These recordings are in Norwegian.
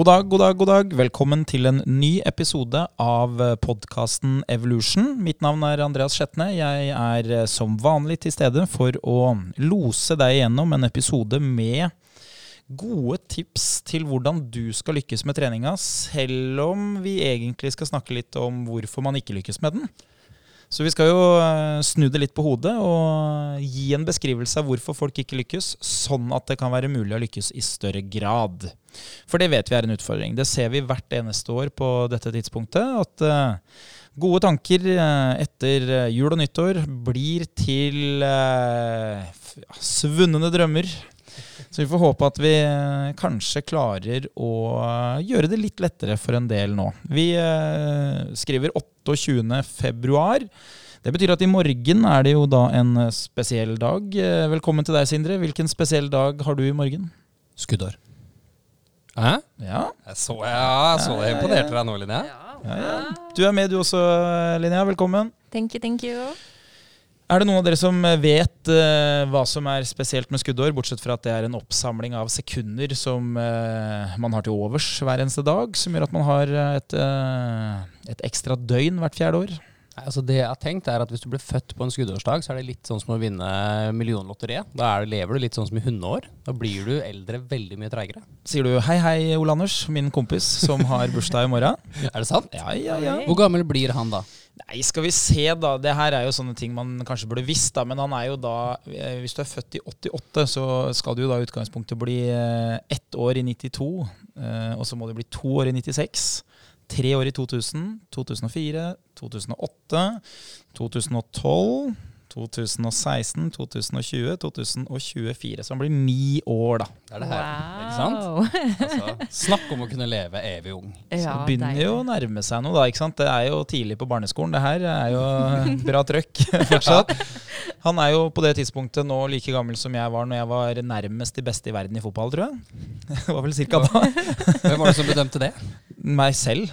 God dag, god dag, god dag. Velkommen til en ny episode av podkasten Evolution. Mitt navn er Andreas Skjetne. Jeg er eh, som vanlig til stede for å lose deg gjennom en episode med gode tips til hvordan du skal lykkes med treninga, selv om vi egentlig skal snakke litt om hvorfor man ikke lykkes med den. Så vi skal jo eh, snu det litt på hodet og gi en beskrivelse av hvorfor folk ikke lykkes, sånn at det kan være mulig å lykkes i større grad. For det vet vi er en utfordring. Det ser vi hvert eneste år på dette tidspunktet. At uh, gode tanker uh, etter jul og nyttår blir til svunne drømmer. Så vi får håpe at vi kanskje klarer å gjøre det litt lettere for en del nå. Vi skriver 28. februar. Det betyr at i morgen er det jo da en spesiell dag. Velkommen til deg, Sindre. Hvilken spesiell dag har du i morgen? Skuddår. Hæ? Ja. Jeg så, ja, jeg så det imponerte deg nå, Linnea. Ja, ja. Du er med du også, Linnea. Velkommen. Thank you, thank you. Er det noen av dere som vet uh, hva som er spesielt med skuddår, bortsett fra at det er en oppsamling av sekunder som uh, man har til overs hver eneste dag, som gjør at man har et, uh, et ekstra døgn hvert fjerde år? Altså det jeg har tenkt er at Hvis du blir født på en skuddårsdag, så er det litt sånn som å vinne millionlotteriet. Da det, lever du litt sånn som i hundeår. Da blir du eldre veldig mye treigere. Sier du hei, hei, Ole Anders, min kompis som har bursdag i morgen? er det sant? Ja, ja, ja. Hvor gammel blir han da? Nei, skal vi se, da. Det her er jo sånne ting man kanskje burde visst, da. Men han er jo da eh, Hvis du er født i 88, så skal du jo da i utgangspunktet bli eh, ett år i 92. Eh, og så må du bli to år i 96 tre år i 2000, 2004, 2008, 2012, 2016, 2020, 2024. Så han blir ni år, da. Det er det her, wow. ikke sant? Altså, snakk om å kunne leve evig ung. Ja, så det begynner deilig. jo å nærme seg noe, da. ikke sant? Det er jo tidlig på barneskolen. Det her er jo bra trøkk fortsatt. Han er jo på det tidspunktet nå like gammel som jeg var når jeg var nærmest de beste i verden i fotball, tror jeg. Det var vel cirka da. Hvem var det som bedømte det? Meg selv.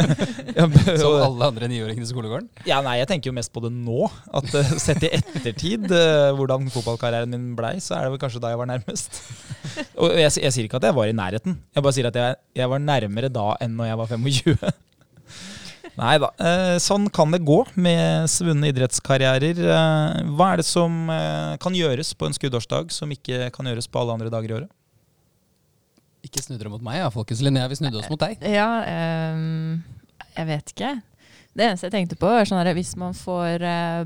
som alle andre niåringene i skolegården? Ja, nei, jeg tenker jo mest på det nå. At uh, Sett i ettertid uh, hvordan fotballkarrieren min blei, så er det vel kanskje da jeg var nærmest. Og jeg, jeg, sier ikke at jeg var i nærheten. Jeg bare sier at jeg, jeg var nærmere da enn når jeg var 25. Nei da. Eh, sånn kan det gå med svunne idrettskarrierer. Eh, hva er det som eh, kan gjøres på en skuddårsdag som ikke kan gjøres på alle andre dager i året? Ikke snu dere mot meg, ja, folkens. Linnea, vi snudde oss mot deg. Ja, um, jeg vet ikke. Det eneste jeg tenkte på, er sånn at hvis man får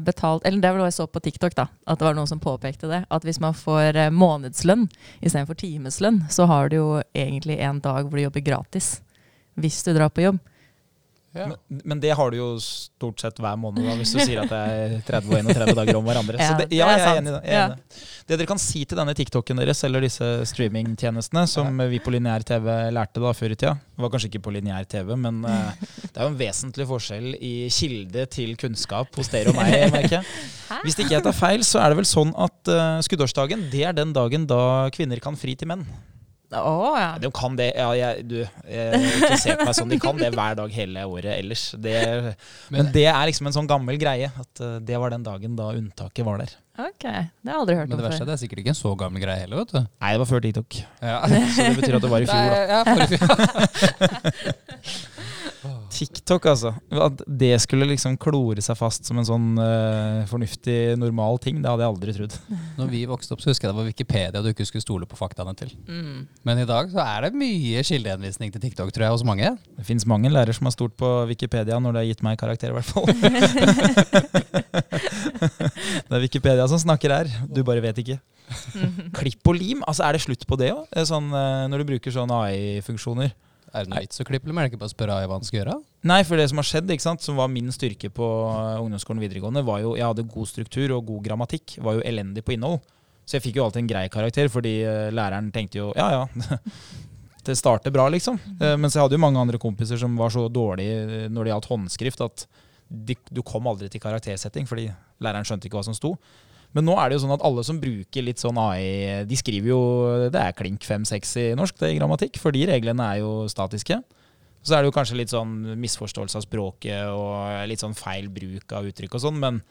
betalt Eller det var noe jeg så på TikTok, da. At det var noen som påpekte det. At hvis man får månedslønn istedenfor timeslønn, så har du jo egentlig en dag hvor du jobber gratis. Hvis du drar på jobb. Ja. Men, men, det har du jo stort sett hver måned, da, hvis du sier at det er 30 og 31 dager om hverandre. Ja, det, ja jeg er enig i det. Ja. Det dere kan si til denne TikToken deres, eller disse streamingtjenestene, som vi på lineær TV lærte da før i tida Det var kanskje ikke på lineær TV, men uh, det er jo en vesentlig forskjell i kilde til kunnskap hos dere og meg, merker jeg. Hvis ikke jeg tar feil, så er det vel sånn at uh, skuddårsdagen det er den dagen da kvinner kan fri til menn. Oh, ja. De kan det ja, jeg, du, jeg, ikke se på meg sånn, de kan det hver dag hele året ellers. Det, men, det er liksom en sånn gammel greie. At uh, det var den dagen da unntaket var der. Ok, Det har jeg aldri hørt om før. Men det verste det er sikkert ikke en så gammel greie heller, vet du. Nei, det var før TikTok. Ja. Så det betyr at det var i fjor, da. Ja, ja, TikTok, altså. At det skulle liksom klore seg fast som en sånn uh, fornuftig, normal ting, det hadde jeg aldri trodd. Når vi vokste opp, så husker jeg det var Wikipedia du ikke skulle stole på faktaene til. Mm. Men i dag så er det mye kildehenvisning til TikTok, tror jeg, hos mange. Det fins mange lærere som har stolt på Wikipedia når det har gitt meg karakter, i hvert fall. det er Wikipedia som snakker her, du bare vet ikke. Klipp og lim, altså er det slutt på det òg? Sånn, uh, når du bruker sånn AI-funksjoner? Er det noe vits å klippe, eller er ikke bare å spørre hva han skal gjøre? Nei, for det som har skjedd, ikke sant, som var min styrke på eh, ungdomsskolen videregående, var jo jeg hadde god struktur og god grammatikk. Var jo elendig på innhold. Så jeg fikk jo alltid en grei karakter, fordi uh, læreren tenkte jo ja ja, det starter bra, liksom. Uh, mens jeg hadde jo mange andre kompiser som var så dårlige når det gjaldt håndskrift, at du kom aldri til karaktersetting fordi læreren skjønte ikke hva som sto. Men nå er det jo sånn at alle som bruker litt sånn AI, de skriver jo Det er klink 5-6 i norsk, det i grammatikk, for de reglene er jo statiske. Så er det jo kanskje litt sånn misforståelse av språket og litt sånn feil bruk av uttrykk og sånn, men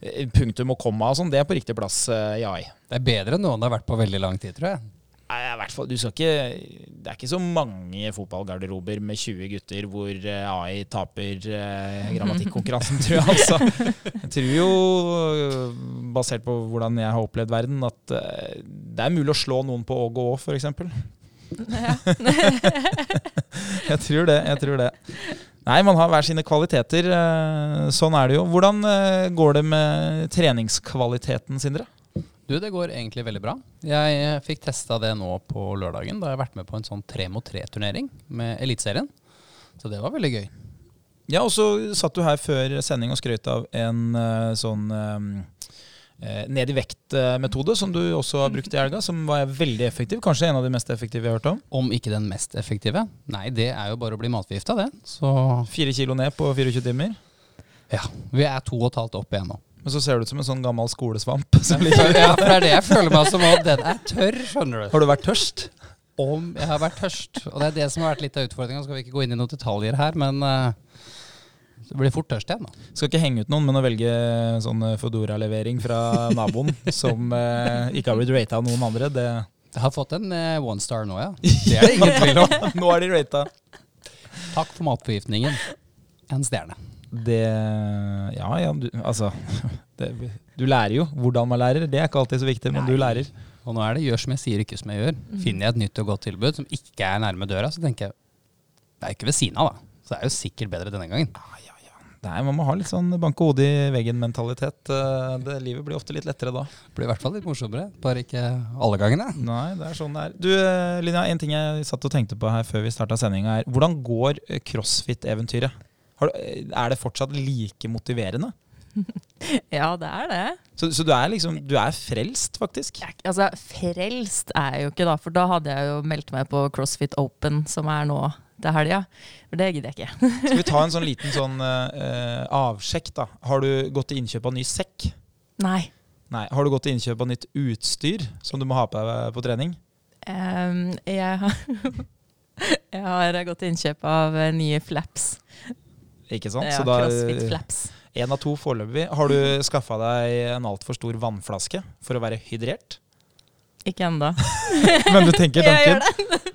eh, punktum og komma og sånn, det er på riktig plass eh, i AI. Det er bedre enn noen det har vært på veldig lang tid, tror jeg. Fall, ikke, det er ikke så mange fotballgarderober med 20 gutter hvor eh, AI taper eh, grammatikkonkurransen, tror jeg. Altså. Jeg tror jo, eh, basert på hvordan jeg har opplevd verden, at eh, det er mulig å slå noen på Åge òg, f.eks. Jeg tror det. jeg tror det. Nei, man har hver sine kvaliteter. eh, Sånn er det jo. Hvordan går det med treningskvaliteten, Sindre? Du, det går egentlig veldig bra. Jeg fikk testa det nå på lørdagen. Da har jeg vært med på en sånn tre mot tre-turnering med Eliteserien. Så det var veldig gøy. Ja, og så satt du her før sending og skrøt av en uh, sånn uh, ned i vekt-metode som du også har brukt i helga, som var veldig effektiv. Kanskje en av de mest effektive jeg har hørt om. Om ikke den mest effektive? Nei, det er jo bare å bli matforgifta, det. Så Fire kilo ned på 24 timer. ja, vi er to og et halvt opp igjen nå. Men så ser du ut som en sånn gammel skolesvamp. Ja, for det er det jeg føler meg som. Og den er tørr, skjønner du. Har du vært tørst? Om jeg har vært tørst. Og det er det som har vært litt av utfordringa. Skal vi ikke gå inn i noen detaljer her, men uh, det blir fort tørst igjen, da. Skal ikke henge ut noen, men å velge sånn Fodora-levering fra naboen som uh, ikke har blitt rata av noen andre, det Jeg har fått en uh, one star nå, ja. Det er det ingen tvil om. Nå er de rata. Takk for matforgiftningen. En stjerne. Det Ja, ja, du, altså det, Du lærer jo hvordan man lærer. Det er ikke alltid så viktig, men du lærer. Og nå er det gjør som jeg sier, ikke som jeg gjør. Finner jeg et nytt og godt tilbud som ikke er nærme døra, så tenker jeg det er jo ikke ved siden av, da. Så det er jo sikkert bedre denne gangen. Nei, Man må ha litt sånn banke hodet i veggen-mentalitet. Eh, Livet blir ofte litt lettere da. Det blir i hvert fall litt morsommere. Bare ikke alle gangene. Nei, det er sånn det er. Du, eh, Linja, en ting jeg satt og tenkte på her før vi starta sendinga, er hvordan går eh, crossfit-eventyret? Er det fortsatt like motiverende? ja, det er det. Så, så du er liksom Du er frelst, faktisk? Jeg, altså, frelst er jeg jo ikke, da, for da hadde jeg jo meldt meg på CrossFit Open, som er nå til helga. For det gidder jeg ikke. Skal vi ta en sånn liten sånn uh, avsjekk, da? Har du gått til innkjøp av ny sekk? Nei. Nei. Har du gått til innkjøp av nytt utstyr som du må ha på deg på trening? Um, jeg, har jeg har gått til innkjøp av eh, nye flaps. Ikke sant? Ja, Så da CrossFit flaps. Én av to foreløpig. Har du skaffa deg en altfor stor vannflaske for å være hydrert? Ikke ennå. Men du tenker Jeg gjør tanken? det.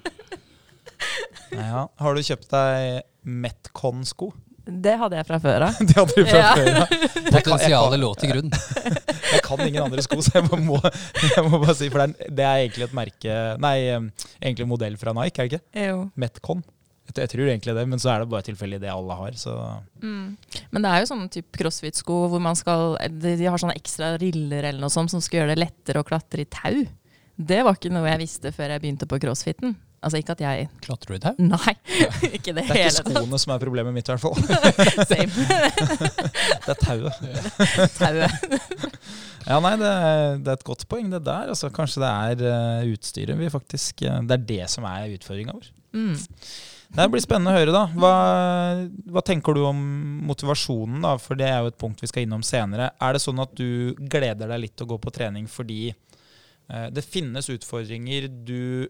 Ja. Har du kjøpt deg Metcon-sko? Det hadde jeg fra før av. Det hadde du fra Ja. før. Potensialet lå til grunn. jeg kan ingen andre sko, så jeg må, jeg må bare si For det er, det er egentlig et merke Nei, egentlig en modell fra Nike, er det ikke? Jo. Metcon. Jeg, tror egentlig det, men så er det bare tilfeldig det alle har. Så Mm. Men det er jo sånne type crossfit-sko hvor man skal de, har sånne ekstra riller eller noe sånt som skal gjøre det lettere å klatre i tau. Det var ikke noe jeg visste før jeg begynte på crossfiten. Altså ikke at jeg Klatrer du i tau? Nei, ikke det det er hele ikke tatt. skoene som er problemet mitt, i hvert fall. Det er tauet. Tauet. Ja, nei, det er, det er et godt poeng, det der. Altså, kanskje det er uh, utstyret vi faktisk uh, Det er det som er utfordringa vår. Mm. Det blir spennende å høre, da. Hva, hva tenker du om motivasjonen, da? For det er jo et punkt vi skal innom senere. Er det sånn at du gleder deg litt til å gå på trening fordi eh, det finnes utfordringer du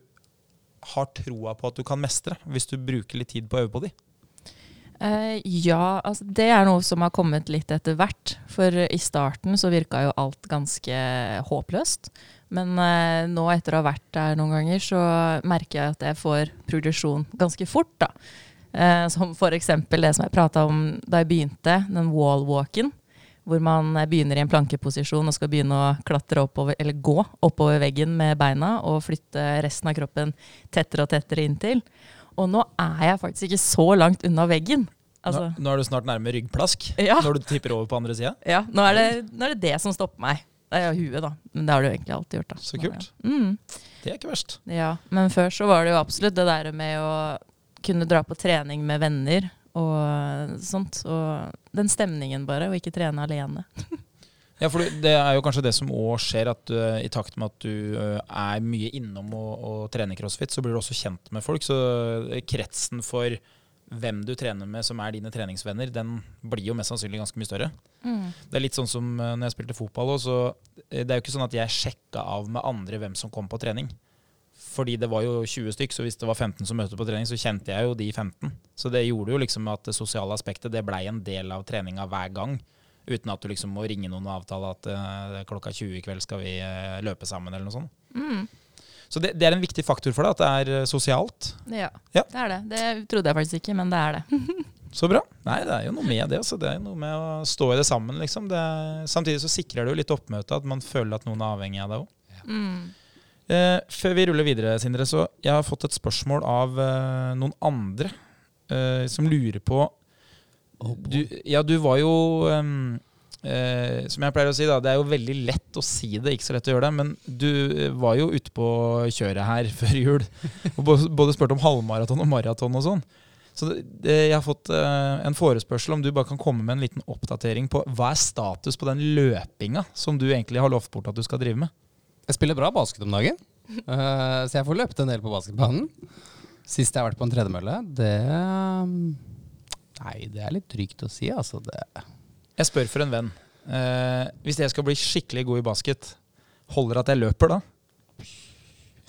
har troa på at du kan mestre, hvis du bruker litt tid på å øve på de? Eh, ja, altså det er noe som har kommet litt etter hvert. For i starten så virka jo alt ganske håpløst. Men eh, nå etter å ha vært der noen ganger, så merker jeg at jeg får progresjon ganske fort. da. Eh, som f.eks. det som jeg prata om da jeg begynte, den wall-walken. Hvor man eh, begynner i en plankeposisjon og skal begynne å klatre oppover, eller gå oppover veggen med beina og flytte resten av kroppen tettere og tettere inntil. Og nå er jeg faktisk ikke så langt unna veggen. Altså, Nå, nå er du snart nærme ryggplask ja, når du tipper over på andre sida. ja nå, er det, nå er det det som stopper meg. Jo huet, da. Men det har du egentlig alltid gjort. da. Så kult. Mm, Det er ikke verst. ja. Men før så var det jo absolutt det der med å kunne dra på trening med venner og sånt. Og den stemningen bare, og ikke trene alene. Ja, for det er jo kanskje det som òg skjer, at du, i takt med at du er mye innom og, og trener crossfit, så blir du også kjent med folk. Så kretsen for hvem du trener med som er dine treningsvenner, den blir jo mest sannsynlig ganske mye større. Det er litt sånn som når jeg spilte fotball så det er jo ikke sånn at jeg sjekka av med andre hvem som kom på trening. Fordi det var jo 20 stykk, så hvis det var 15 som møtte på trening, så kjente jeg jo de 15. Så det gjorde jo liksom at det sosiale aspektet det blei en del av treninga hver gang. Uten at du liksom må ringe noen og avtale at eh, klokka 20 i kveld skal vi eh, løpe sammen, eller noe sånt. Mm. Så det, det er en viktig faktor for deg, at det er eh, sosialt. Ja, Ja. det er det. Det trodde jeg faktisk ikke, men det er det. Så bra. Nei, det er jo noe med det. Altså. Det er jo noe med å stå i det sammen, liksom. Det samtidig så sikrer det jo litt oppmøte, at man føler at noen er avhengig av deg òg. Mm. Eh, før vi ruller videre, Sindre, så jeg har fått et spørsmål av eh, noen andre eh, som lurer på du, Ja, du var jo em, eh, Som jeg pleier å si, da, det er jo veldig lett å si det, ikke så lett å gjøre det. Men du eh, var jo ute på kjøret her før jul og både, spurte om halvmaraton og maraton og sånn. Så det, jeg har fått eh, en forespørsel om du bare kan komme med en liten oppdatering på hva er status på den løpinga som du egentlig har lovt bort at du skal drive med? Jeg spiller bra basket om dagen, uh, så jeg får løpt en del på basketbanen. Sist jeg har vært på en tredemølle, det um, Nei, det er litt trygt å si, altså. Det, Jeg spør for en venn. Eh, hvis jeg skal bli skikkelig god i basket, holder det at jeg løper da?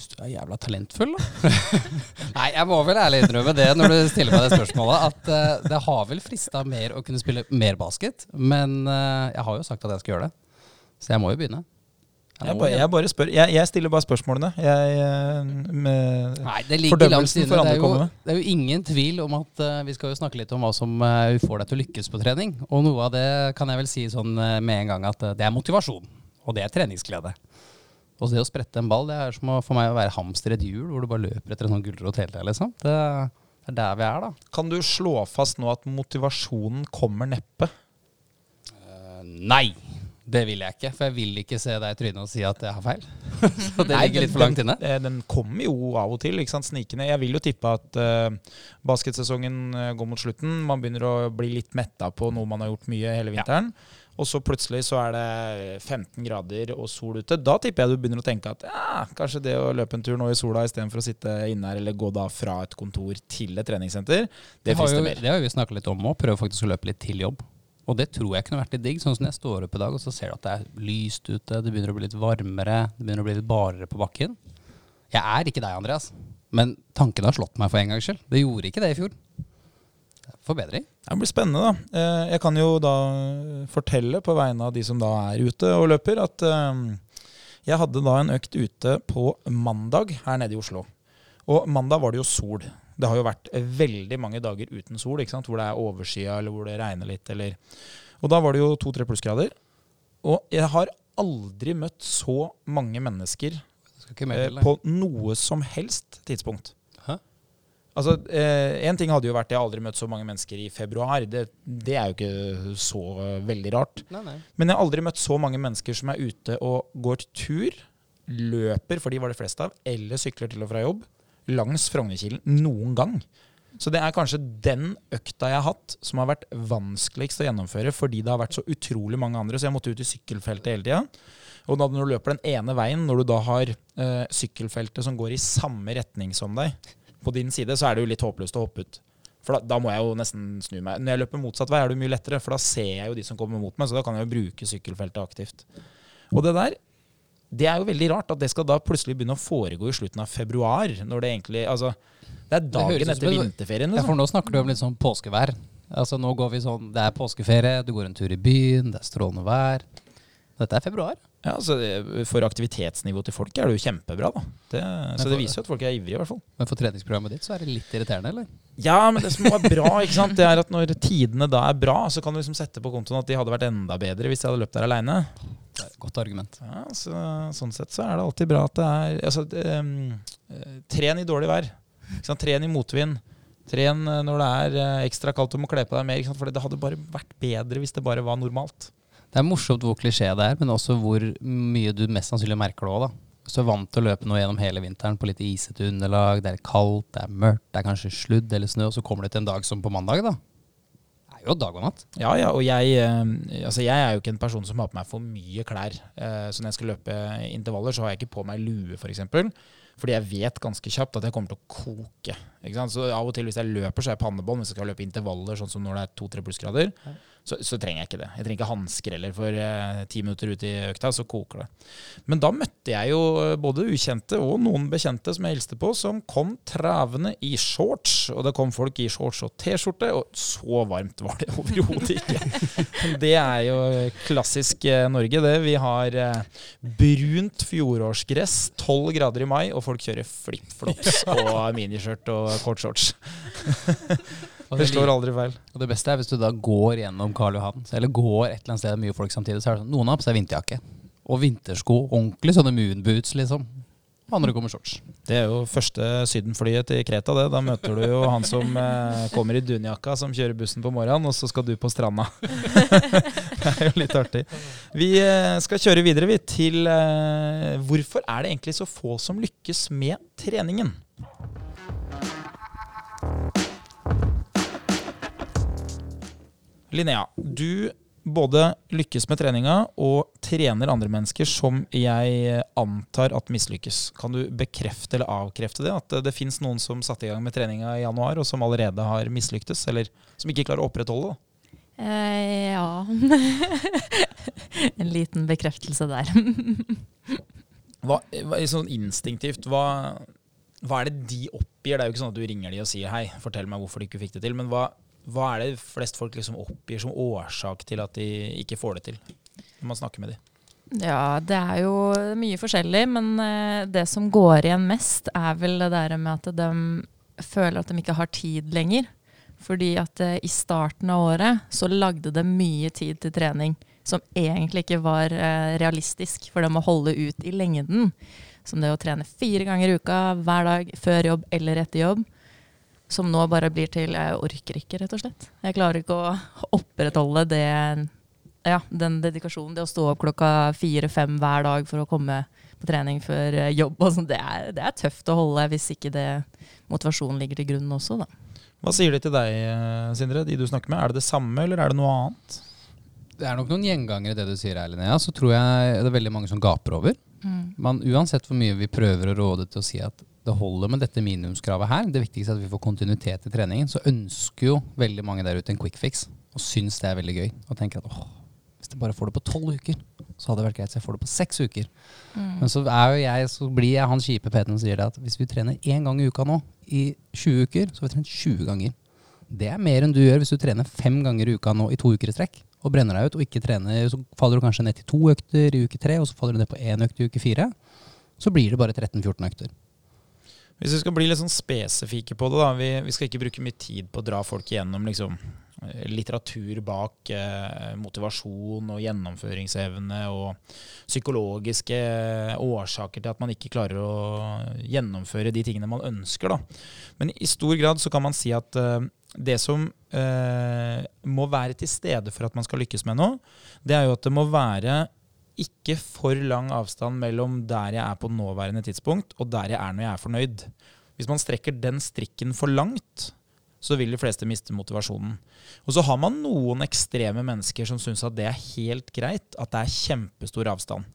hvis du er jævla talentfull, da. nei, jeg må vel ærlig innrømme det når du stiller meg det spørsmålet, at eh, det har vel frista mer å kunne spille mer basket. Men eh, jeg har jo sagt at jeg skal gjøre det, så jeg må jo begynne. Jeg bare, jeg bare spør. Jeg, jeg stiller bare spørsmålene. Jeg, eh, med, Nei, det ligger langt inne. Det er, jo, det er jo ingen tvil om at uh, vi skal jo snakke litt om hva som uh, får deg til å lykkes på trening. Og noe av det kan jeg vel si sånn uh, med en gang at det er motivasjon. Og det er treningsglede. Og det å sprette en ball, det er som å, for meg å være hamster i et hjul hvor du bare løper etter en sånn gulrot hele tida, liksom. Det, det er der vi er, da. kan du slå fast nå at motivasjonen kommer neppe? Nei. Det vil jeg ikke, for jeg vil ikke se deg i trynet og si at jeg har feil. Så det ligger litt for langt inne. Den, den kommer jo av og til, ikke sant, snikende. Jeg vil jo tippe at uh, basketsesongen eh, går mot slutten. Man begynner å bli litt metta på noe man har gjort mye hele vinteren. Og så plutselig så er det 15 grader og sol ute. Da tipper jeg du begynner å tenke at ja, kanskje det å løpe en tur nå i sola istedenfor å sitte inne her eller gå da fra et kontor til et treningssenter, det det frister mer. det har vi snakka litt om òg. Prøve faktisk å løpe litt til jobb. Og det tror jeg kunne vært litt digg. Sånn som jeg står opp i dag og så ser du at det er lyst ute, det begynner å bli litt varmere, det begynner å bli litt barere på bakken. Jeg er ikke deg, Andreas, men tanken har slått meg for en gangs skyld. Det gjorde ikke det i fjor. Forbedring. Det blir spennende, da. Eh, Jeg kan jo da fortelle på vegne av de som da er ute og løper, at eh, jeg hadde da en økt ute på mandag her nede i Oslo. Og mandag var det jo sol. Det har jo vært veldig mange dager uten sol, hvor det er overskya eller hvor det regner litt. Eller. Og da var det jo to-tre plussgrader. Og jeg har aldri møtt så mange mennesker eh, på noe som helst tidspunkt. Hæ? Altså, eh, En ting hadde jo vært at jeg har aldri møtt så mange mennesker i februar. Det, det er jo ikke så eh, veldig rart. Nei, nei. Men jeg har aldri møtt så mange mennesker som er ute og går tur, løper, for de var det fleste av, eller sykler til og fra jobb, langs Frognerkilen noen gang. Så det er kanskje den økta jeg har hatt som har vært vanskeligst å gjennomføre, fordi det har vært så utrolig mange andre, så jeg måtte ut i sykkelfeltet hele tida. Og da når du løper den ene veien, når du da har eh, sykkelfeltet som går i samme retning som deg, på din side, så er det jo litt håpløst å hoppe ut. For da, da må jeg jo nesten snu meg. Når jeg løper motsatt vei, er det mye lettere, for da ser jeg jo de som kommer mot meg, så da kan jeg jo bruke sykkelfeltet aktivt. Og det der, det er jo veldig rart at det skal da plutselig begynne å foregå i slutten av februar, når det egentlig Altså, det er dagen det etter en- vinterferien, Ja, liksom. for nå snakker du om litt sånn påskevær. Altså nå går vi sånn, Det er påskeferie, du går en tur i byen, det er strålende vær. Dette er februar. Ja, så det, For aktivitetsnivået til folk er det jo kjempebra, da. Det, så det viser jo at folk er ivrige, i hvert fall. Men for treningsprogrammet ditt så er det litt irriterende, eller? Ja, men det som er bra, ikke sant, det er at når tidene da er bra, så kan du liksom sette på kontoen at de hadde vært enda bedre hvis de hadde løpt der aleine. Godt argument. Ja, så, sånn sett så er det alltid bra at det er altså, det, um, Tren i dårlig vær. Ikke sant? Tren i motvind. Tren eh, når det er eh, ekstra kaldt og må kle på deg mer. For det hadde bare vært bedre hvis det bare var normalt. Det er morsomt hvor klisjé det er, men også hvor mye du mest sannsynlig merker det òg, da. Hvis du er vant til å løpe nå gjennom hele vinteren på litt isete underlag, det er kaldt, det er mørkt, det er kanskje sludd eller snø, og så kommer du til en dag som på mandag, da. Det er jo dag og natt. Ja, ja, og jeg, eh, altså jeg er jo ikke en person som har på meg for mye klær. Eh, Så når jeg skal løpe intervaller, så har jeg ikke på meg lue, f.eks. Fordi jeg vet ganske kjapt at jeg kommer til å koke. Så av og til hvis jeg løper, så er jeg pannebånd. Hvis jeg skal løpe intervaller, sånn som når det er to-tre plussgrader, så, så, trenger jeg ikke det. Jeg trenger ikke hansker heller, for eh, ti minutter ut i økta så koker det. Men da møtte jeg jo eh, både ukjente og noen bekjente som jeg hilste på, som kom travende i shorts. Og det kom folk i shorts og T-skjorte, og så varmt var det overhodet ikke. det er jo klassisk eh, Norge, det. Vi har brunt fjorårsgress, tolv grader i mai, og folk kjører flipflops og miniskjørt og kortshorts. det slår aldri feil. Og det beste er hvis du da går gjennom Karl Johan, eller går et eller annet sted mye folk samtidig, så er det sånn, noen har på seg vinterjakke. Og vintersko, ordentlig sånne moonboots, liksom. Andre kommer shorts. Det er jo første sydenflyet til Kreta, det. Da møter du jo han som eh, kommer i dunjakka, som kjører bussen på morgenen, og så skal du på stranda. det er jo litt artig. Vi eh, skal kjøre videre, vi, til eh, hvorfor er det egentlig så få som lykkes med treningen? Linnea, du både lykkes med treninga og trener andre mennesker som jeg antar at mislykkes. Kan du bekrefte eller avkrefte det? At det fins noen som satte i gang med treninga i januar, og som allerede har mislyktes? Eller som ikke klarer å opprettholde det? Eh, ja En liten bekreftelse der. hva, sånn instinktivt, hva, hva er det de oppgir? Det er jo ikke sånn at du ringer de og sier 'hei, fortell meg hvorfor du ikke fikk det til'. Men hva, hva er det flest folk liksom oppgir som årsak til at de ikke får det til, når man snakker med dem? Ja, det er jo mye forskjellig, men eh, det som går igjen mest, er vel det der med at de føler at de ikke har tid lenger. Fordi at eh, i starten av året så lagde de mye tid til trening som egentlig ikke var eh, realistisk for dem å holde ut i lengden. Som det å trene fire ganger i uka hver dag før jobb eller etter jobb som nå bare blir til Jeg orker ikke, rett og slett. Jeg klarer ikke å opprettholde det, ja, den dedikasjonen. Det å stå opp klokka fire-fem hver dag for å komme på trening før eh, jobb. Sånn, det, er, det, er, tøft å holde hvis ikke det, motivasjonen ligger til grunn også. Da. Hva sier de til deg, eh, Sindre, de du snakker med? Er det det samme, eller er det noe annet? Det er nok noen gjengangere i det du sier Eileen. Linnea. Så tror jeg det er veldig mange som gaper over. Mm. Men uansett hvor mye vi prøver å råde til å si at det holder med dette minimumskravet her, det viktigste er at vi får kontinuitet i treningen, så ønsker jo veldig mange der ute en quick fix og syns det er veldig gøy. Og tenker at åh, hvis jeg bare får det på tolv uker, så hadde det vært greit. Så jeg får det på seks uker. Mm. Men så er jo jeg, så blir jeg han kjipe Peten som sier det at hvis vi trener én gang i uka nå, i 20 uker, så har vi trent 20 ganger. Det er mer enn du gjør hvis du trener fem ganger i uka nå i to uker i strekk og brenner deg ut og ikke trener, så faller du kanskje ned til to økter i uke tre, og så faller du ned på én økt i uke fire. Så blir det bare 13-14 økter. Hvis vi skal bli litt sånn spesifikke på det, da. Vi, vi, skal ikke bruke mye tid på å dra folk igjennom liksom, eh, litteratur bak eh, motivasjon og gjennomføringsevne og psykologiske årsaker til at man ikke klarer å gjennomføre de tingene man ønsker. Da. Men i stor grad så kan man si at eh, det som eh, må være til stede for at man skal lykkes med noe, det er jo at det må være ikke for lang avstand mellom der jeg er på nåværende tidspunkt, og der jeg er når jeg er fornøyd. Hvis man strekker den strikken for langt, så vil de fleste miste motivasjonen. Og så har man noen ekstreme mennesker som syns at det er helt greit, at det er kjempestor avstand.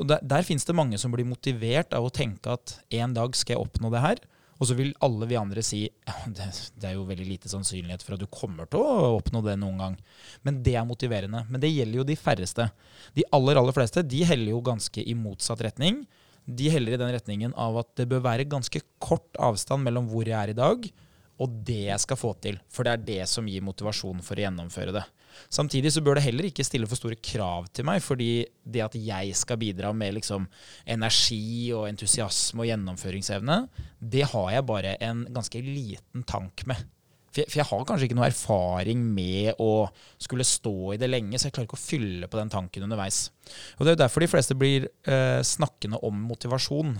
Og Der, der fins det mange som blir motivert av å tenke at en dag skal jeg oppnå det her. Og så vil alle vi andre si ja, det, det, er jo veldig lite sannsynlighet for at du kommer til å oppnå det noen gang. Men det er motiverende. Men det gjelder jo de færreste. De aller, aller fleste de heller jo ganske i motsatt retning. De heller i den retningen av at det bør være ganske kort avstand mellom hvor jeg er i dag, og det jeg skal få til. For det er det som gir motivasjon for å gjennomføre det. Samtidig så bør det heller ikke stille for store krav til meg, fordi det at jeg skal bidra med liksom energi og entusiasme og gjennomføringsevne, det har jeg bare en ganske liten tank med. For jeg, for jeg, har kanskje ikke noe erfaring med å skulle stå i det lenge, så jeg klarer ikke å fylle på den tanken underveis. Og Det er jo derfor de fleste blir eh, snakkende om motivasjon.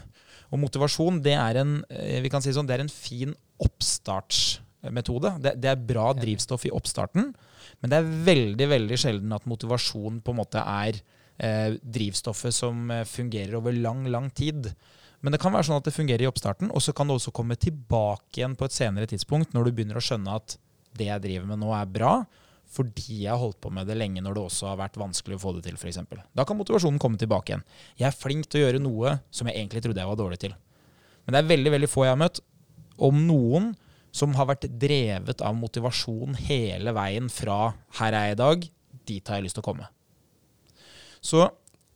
Og motivasjon det er en, uh, vi kan si sånn, det er en fin oppstartsmetode. Det, det er bra drivstoff i oppstarten. Men det er veldig veldig sjelden at motivasjon på en måte er eh, drivstoffet som eh, fungerer over lang, lang tid. Men det kan være sånn at det fungerer i oppstarten, og så kan det også komme tilbake igjen på et senere tidspunkt, når du begynner å skjønne at det jeg driver med nå, er bra, fordi jeg har holdt på med det lenge når det også har vært vanskelig å få det til, f.eks. Da kan motivasjonen komme tilbake igjen. Jeg er flink til å gjøre noe som jeg egentlig trodde jeg var dårlig til. Men det er veldig veldig få jeg har møtt, om noen, som har vært drevet av motivasjon hele veien fra 'her er jeg i dag', dit har jeg lyst til å komme. Så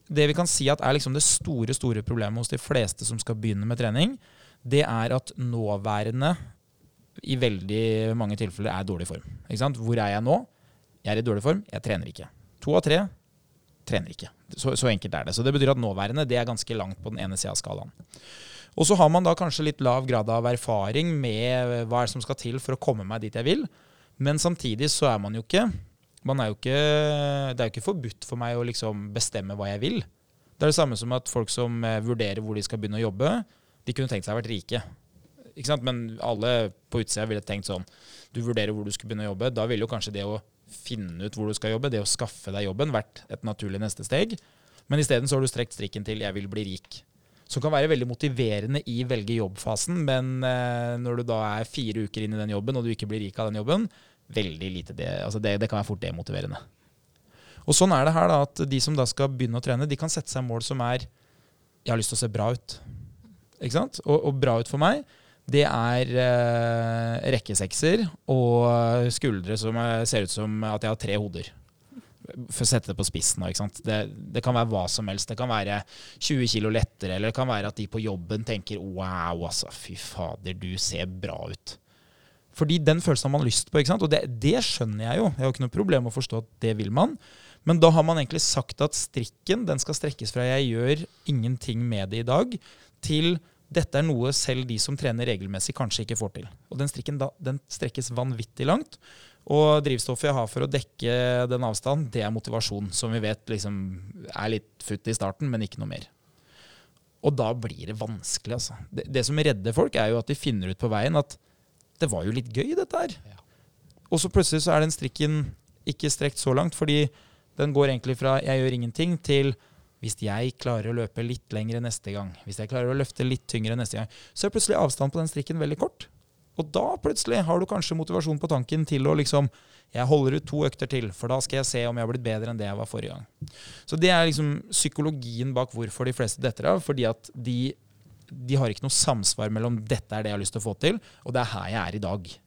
det vi kan si at er liksom det store store problemet hos de fleste som skal begynne med trening, det er at nåværende i veldig mange tilfeller er dårlig form. Hvor er jeg nå? Jeg er i dårlig form, jeg trener ikke. To av tre trener ikke. Så, så enkelt er det. Så det betyr at nåværende det er ganske langt på den ene sida av skalaen. Og så har man da kanskje litt lav grad av erfaring med hva er det som skal til for å komme meg dit jeg vil. Men samtidig så er man jo ikke man er jo ikke, Det er jo ikke forbudt for meg å liksom bestemme hva jeg vil. Det er det samme som at folk som eh, vurderer hvor de skal begynne å jobbe, de kunne tenkt seg å vært rike. Ikke sant? Men alle på utsida ville tenkt sånn Du vurderer hvor du skal begynne å jobbe. Da ville jo kanskje det å finne ut hvor du skal jobbe, det å skaffe deg jobben, vært et naturlig neste steg. Men isteden har du strekt strikken til 'jeg vil bli rik'. Som kan være veldig motiverende i velge jobbfasen, men eh, når du da er fire uker inn i den jobben, og du ikke blir rik av den jobben, veldig lite det, altså det, det kan være fort demotiverende. Og sånn er det her da, at de som da skal begynne å trene, de kan sette seg mål som er 'jeg har lyst til å se bra ut'. Ikke sant? Og, og bra ut for meg, det er eh, rekkesekser og skuldre som ser ut som at jeg har tre hoder. For å sette det på spissen. Sant? Det, det, kan være hva som helst. Det kan være 20 kilo lettere, eller det kan være at de på jobben tenker 'wow, altså, fy fader, du ser bra ut'. Fordi den følelsen har man lyst på. Og det, det, skjønner jeg jo. Jeg har ikke noe problem med å forstå at det vil man. Men da har man egentlig sagt at strikken den skal strekkes fra 'jeg gjør ingenting med det i dag', til 'dette er noe selv de som trener regelmessig, kanskje ikke får til'. Og den strikken da, den strekkes vanvittig langt. Og drivstoffet jeg har for å dekke den avstanden, det er motivasjon, som vi vet liksom er litt futt i starten, men ikke noe mer. Og da blir det vanskelig, altså. Det, det som redder folk, er jo at de finner ut på veien at det var jo litt gøy, dette her. Ja. Og så plutselig så er den strikken ikke strekt så langt, fordi den går egentlig fra 'jeg gjør ingenting' til hvis jeg klarer å løpe litt lengre neste gang, hvis jeg klarer å løfte litt tyngre neste gang, så er plutselig avstanden på den strikken veldig kort. Og da plutselig har du kanskje motivasjon på tanken til å liksom Jeg holder ut to økter til, for da skal jeg se om jeg har blitt bedre enn det jeg var forrige gang. Så det er liksom psykologien bak hvorfor de fleste detter av. Fordi at de de har ikke noe samsvar mellom 'dette er det jeg har lyst til å få til', og 'det er her jeg er i dag'.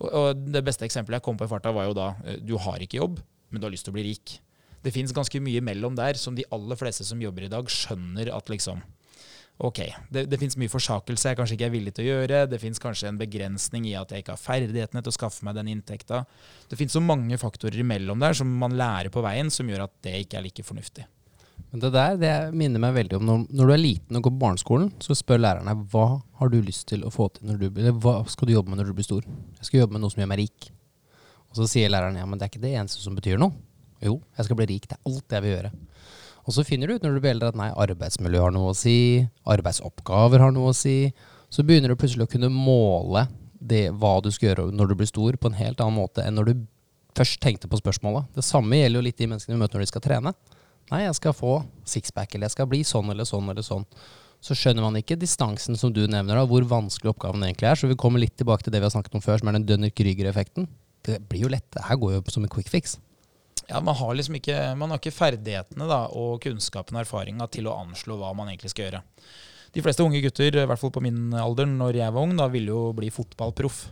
Og, og Det beste eksempelet jeg kom på i farta, var jo da eh, du har ikke jobb, men du har lyst til å bli rik. Det fins ganske mye mellom der som de aller fleste som jobber i dag, skjønner at liksom Ok, det, det fins mye forsakelse jeg kanskje ikke er villig til å gjøre. Det fins kanskje en begrensning i at jeg ikke har ferdighetene til å skaffe meg den inntekta. Det fins så mange faktorer imellom der som man lærer på veien, som gjør at det ikke er like fornuftig. Men det der det minner meg veldig om når, når, du er liten og går på barneskolen, så spør lærerne hva har du lyst til å få til når du eller hva skal du jobbe med når du blir stor. Jeg skal jobbe med noe som gjør meg rik. Og så sier læreren ja, men det er ikke det eneste som betyr noe. Jo, jeg skal bli rik. Det er alt jeg vil gjøre. Og så finner du ut når du blir eldre at nei, arbeidsmiljø har noe å si, arbeidsoppgaver har noe å si. Så begynner du plutselig å kunne måle det, hva du skal gjøre når du blir stor, på en helt annen måte enn når du først tenkte på spørsmålet. Det samme gjelder jo litt de menneskene vi møter når de skal trene. Nei, jeg skal få sixpack, eller jeg skal bli sånn eller sånn eller sånn. Så skjønner man ikke distansen som du nevner, da, hvor vanskelig oppgaven egentlig er. Så vi kommer litt tilbake til det vi har snakket om før, som er den Dunner-Krüger-effekten. Det blir jo lett. Det her går jo som en quick fix. Ja, Man har liksom ikke, man har ikke ferdighetene da, og kunnskapen og erfaringa til å anslå hva man egentlig skal gjøre. De fleste unge gutter, i hvert fall på min alder, når jeg var ung, da ville jo bli fotballproff.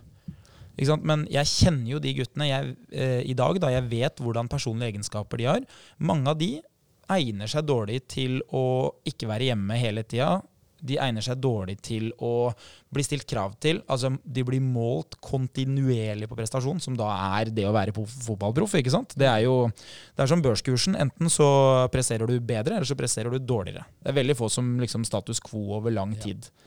Men jeg kjenner jo de guttene jeg, eh, i dag. da Jeg vet hvordan personlige egenskaper de har. Mange av de egner seg dårlig til å ikke være hjemme hele tida. De egner seg dårlig til å bli stilt krav til. Altså, de blir målt kontinuerlig på prestasjon, som da er det å være fotballproff. ikke sant? Det er jo det er som børskursen. Enten så presserer du bedre, eller så presserer du dårligere. Det er veldig få som liksom status quo over lang tid. Ja.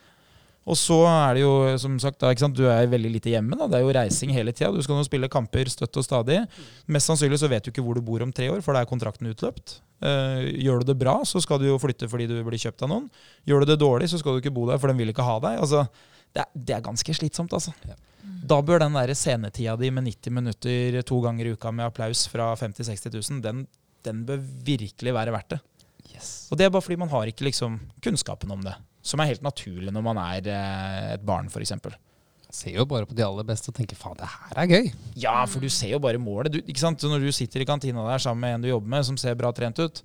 Og så er det jo, som sagt, da, du er veldig lite hjemme. Da. Det er jo reising hele tida. Du skal nå spille kamper støtt og stadig. Mest sannsynlig så vet du ikke hvor du bor om tre år, for da er kontrakten utløpt. Uh, gjør du det bra, så skal du jo flytte fordi du blir kjøpt av noen. Gjør du det dårlig, så skal du ikke bo der, for de vil ikke ha deg. Altså, det, er, det er ganske slitsomt, altså. Ja. Da bør den der scenetida di med 90 minutter to ganger i uka med applaus fra 50 000-60 000, den, den, bør virkelig være verdt det. Yes. Og det er bare fordi man har ikke liksom kunnskapen om det. Som er helt naturlig når man er eh, et barn, f.eks. Ser jo bare på de aller beste og tenker faen, det her er gøy. Ja, for du ser jo bare målet. Du, ikke sant? Så når du sitter i kantina der sammen med en du jobber med som ser bra trent ut,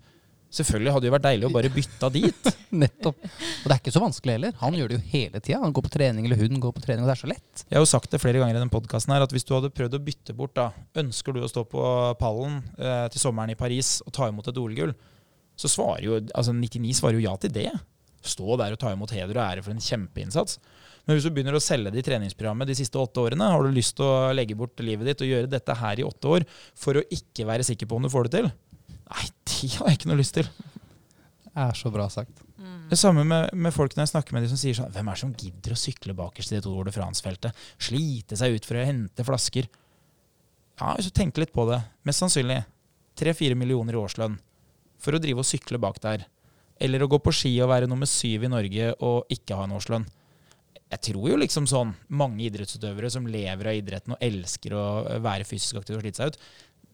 Selvfølgelig hadde det vært deilig å bare bytte dit. Nettopp. Og det er ikke så vanskelig heller. Han gjør det jo hele tida. Han går på trening, eller hun går på trening, og det er så lett. Jeg har jo sagt det flere ganger i den podkasten her, at hvis du hadde prøvd å bytte bort, da, ønsker du å stå på pallen eh, til sommeren i Paris og ta imot et OL-gull, så svarer jo altså 99 svarer jo ja til det. Stå der og ta imot heder og ære for en kjempeinnsats. Men hvis du begynner å selge det i treningsprogrammet de siste åtte årene, har du lyst til å legge bort livet ditt og gjøre dette her i åtte år for å ikke være sikker på om du får det til? Nei, det har jeg ikke noe lyst til. Det er så bra sagt. Det samme med, med folk når jeg snakker med de som sier sånn Hvem er det som gidder å sykle bakerst i det Tour de France-feltet? Slite seg ut for å hente flasker. Ja, hvis du tenker litt på det. Mest sannsynlig tre-fire millioner i årslønn for å drive og sykle bak der. Eller å gå på ski og være nummer syv i Norge og ikke ha en årslønn. Jeg tror jo liksom sånn mange idrettsutøvere som lever av idretten og elsker å være fysisk aktiv og slite seg ut,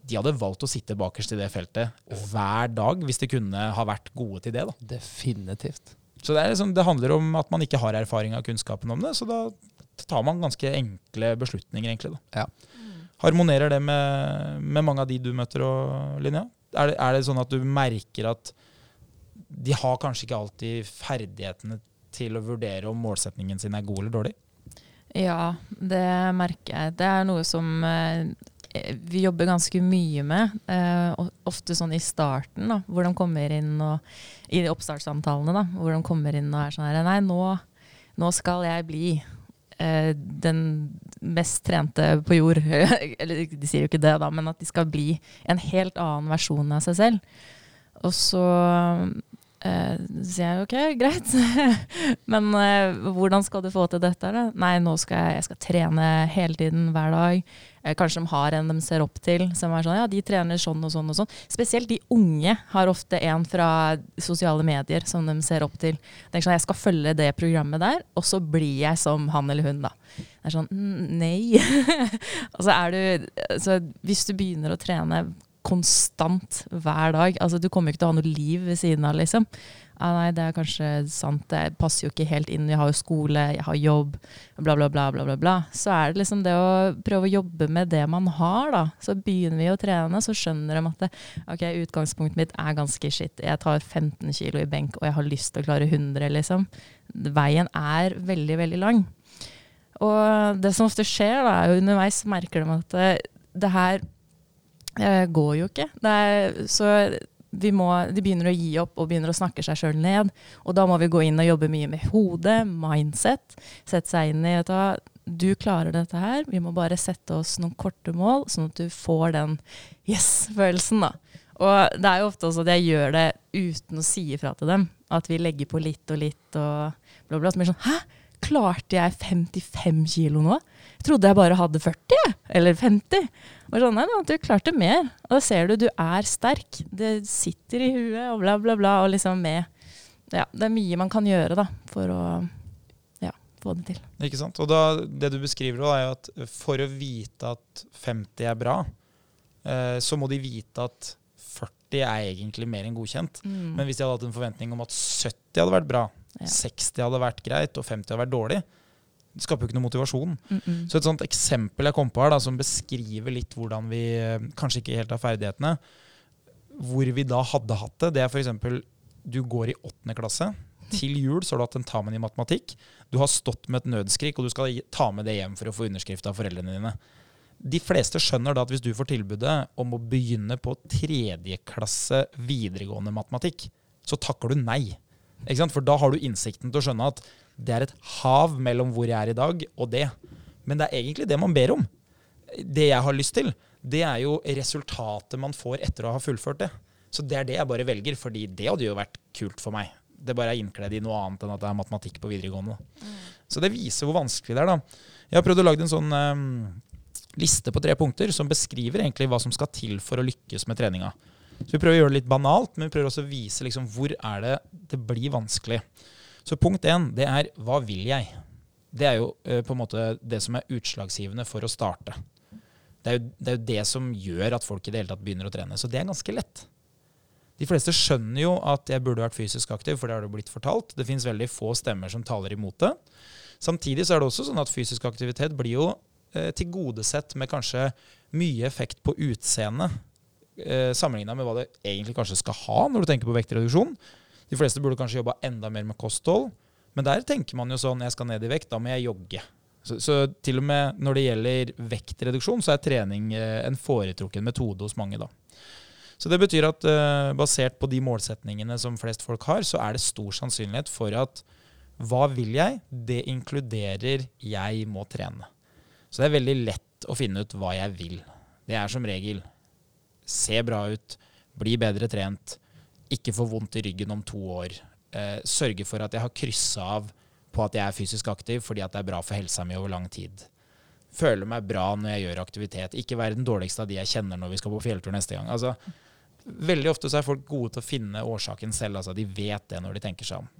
de hadde valgt å sitte bakerst i det feltet hver dag hvis de kunne ha vært gode til det. da. Definitivt. Så det, liksom, det handler om at man ikke har erfaring av kunnskapen om det, så da tar man ganske enkle beslutninger, egentlig. da. Ja. Harmonerer det med, med mange av de du møter, og, Linnea? Er det, er det sånn at du merker at de har kanskje ikke alltid ferdighetene til å vurdere om målsetningen sin er god eller dårlig? Ja, det merker jeg. Det er noe som eh, vi jobber ganske mye med. Eh, ofte sånn i starten, da, hvor de kommer inn og i oppstartssamtalene, da, hvor de kommer inn og er sånn her Nei, nå, nå skal jeg bli eh, den mest trente på jord. Eller de sier jo ikke det, da, men at de skal bli en helt annen versjon av seg selv. Og så eh, sier jeg ok, greit. Men uh, hvordan skal du få til dette? Da? Nei, nå skal jeg, jeg skal trene hele tiden, hver dag. Uh, kanskje de har en de ser opp til, som er sånn ja, de trener sånn og sånn og sånn. Spesielt de unge har ofte en fra sosiale medier som de ser opp til. Tenker sånn, jeg skal følge det programmet der, og så blir jeg som han eller hun, da. Det er sånn nei. altså er du altså, Hvis du begynner å trene konstant hver dag. Altså, du kommer jo ikke til å ha noe liv ved siden av, liksom. Ah, nei, det er kanskje sant, det passer jo ikke helt inn. Jeg har jo skole, jeg har jobb, bla, bla, bla, bla, bla. Så er det liksom det å prøve å jobbe med det man har, da. Så begynner vi å trene, så skjønner de at det, ok, utgangspunktet mitt er ganske shit. Jeg tar 15 kilo i benk, og jeg har lyst til å klare 100, liksom. Veien er veldig, veldig lang. Og det som ofte skjer, da, er jo underveis merker de at det, det her går jo ikke. Er, så må, de begynner å gi opp og begynner å snakke seg sjøl ned. Og da må vi gå inn og jobbe mye med hodet, mindset. Sette seg inn i at du klarer dette her. Vi må bare sette oss noen korte mål, sånn at du får den yes-følelsen. da. Og det er jo ofte også at jeg gjør det uten å si ifra til dem. At vi legger på litt og litt og bla, bla. Så blir sånn Hæ? Klarte jeg 55 kilo nå? Jeg trodde jeg bare hadde 40, eller 50. Og sånn, nei, du klarte mer. Og da ser du du er sterk. Det sitter i huet og bla, bla, bla. Og liksom med Ja, det er mye man kan gjøre da, for å ja, få det til. Ikke sant. Og da, det du beskriver, er jo at for å vite at 50 er bra, eh, så må de vite at 40 er egentlig mer enn godkjent. Mm. Men hvis de hadde hatt en forventning om at 70 hadde vært bra, ja. 60 hadde vært greit, og 50 hadde vært dårlig, det skaper jo ikke noe motivasjon. Mm -mm. Så et sånt eksempel jeg kom på her, da, som beskriver litt hvordan vi eh, kanskje ikke helt har ferdighetene, hvor vi da hadde hatt det, det er f.eks. du går i åttende klasse. Til jul så har du hatt tentamen i matematikk. Du har stått med et nødskrik, og du skal ta med det hjem for å få underskrift av foreldrene dine. De fleste skjønner da at hvis du får tilbudet om å begynne på tredje klasse videregående matematikk, så takker du nei. For da har du innsikten til å skjønne at det er et hav mellom hvor jeg er i dag, og det. Men det er egentlig det man ber om. Det jeg har lyst til, det er jo resultatet man får etter å ha fullført det. Så det er det jeg bare velger, fordi det hadde jo vært kult for meg. Det bare er innkledd i noe annet enn at det er matematikk på videregående. Mm. Så det viser hvor vanskelig det er, da. Jeg har prøvd å lage en sånn um, liste på tre punkter som beskriver egentlig hva som skal til for å lykkes med treninga. Så Vi prøver å gjøre det litt banalt, men vi prøver også å vise liksom, hvor er det det blir vanskelig. Så punkt én, det er hva vil jeg? Det er jo uh, på en måte det som er utslagsgivende for å starte. Det er, jo, det er, jo, det som gjør at folk i det hele tatt begynner å trene. Så det er ganske lett. De fleste skjønner jo at jeg burde vært fysisk aktiv, for det har det blitt fortalt. Det fins veldig få stemmer som taler imot det. Samtidig så er det også sånn at fysisk aktivitet blir jo eh, tilgodesett med kanskje mye effekt på utseendet eh, sammenligna med hva det egentlig kanskje skal ha når du tenker på vektreduksjon. De fleste burde kanskje jobba enda mer med kosthold. Men der tenker man jo sånn jeg skal ned i vekt, da må jeg jogge. Så, så til og med når det gjelder vektreduksjon, så er trening eh, en foretrukken metode hos mange. da. Så det betyr at eh, basert på de målsetningene som flest folk har, så er det stor sannsynlighet for at hva vil jeg? Det inkluderer jeg må trene. Så det er veldig lett å finne ut hva jeg vil. Det er som regel se bra ut, bli bedre trent, ikke få vondt i ryggen om to år. Eh, sørge for at jeg har kryssa av på at jeg er fysisk aktiv fordi at det er bra for helsa mi over lang tid. Føle meg bra når jeg gjør aktivitet. Ikke være den dårligste av de jeg kjenner når vi skal på fjelltur neste gang. Altså, veldig ofte så er folk gode til å finne årsaken selv. Altså, de vet det når de tenker seg om.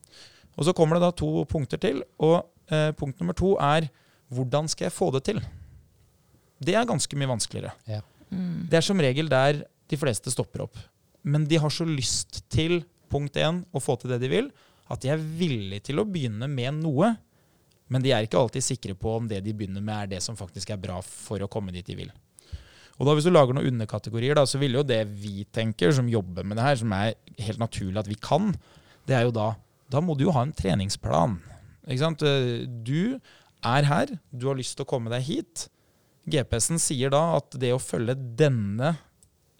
Og Så kommer det da to punkter til. og eh, Punkt nummer to er hvordan skal jeg få det til? Det er ganske mye vanskeligere. Ja. Mm. Det er som regel der de fleste stopper opp. Men de har så lyst til punkt én å få til det de vil, at de er villige til å begynne med noe. Men de er ikke alltid sikre på om det de begynner med, er det som faktisk er bra for å komme dit de vil. Og da Hvis du lager noen underkategorier, da, så vil jo det vi tenker, som jobber med det her, som er helt naturlig at vi kan, det er jo da Da må du jo ha en treningsplan. Ikke sant? Du er her, du har lyst til å komme deg hit. GPS-en sier da at det å følge denne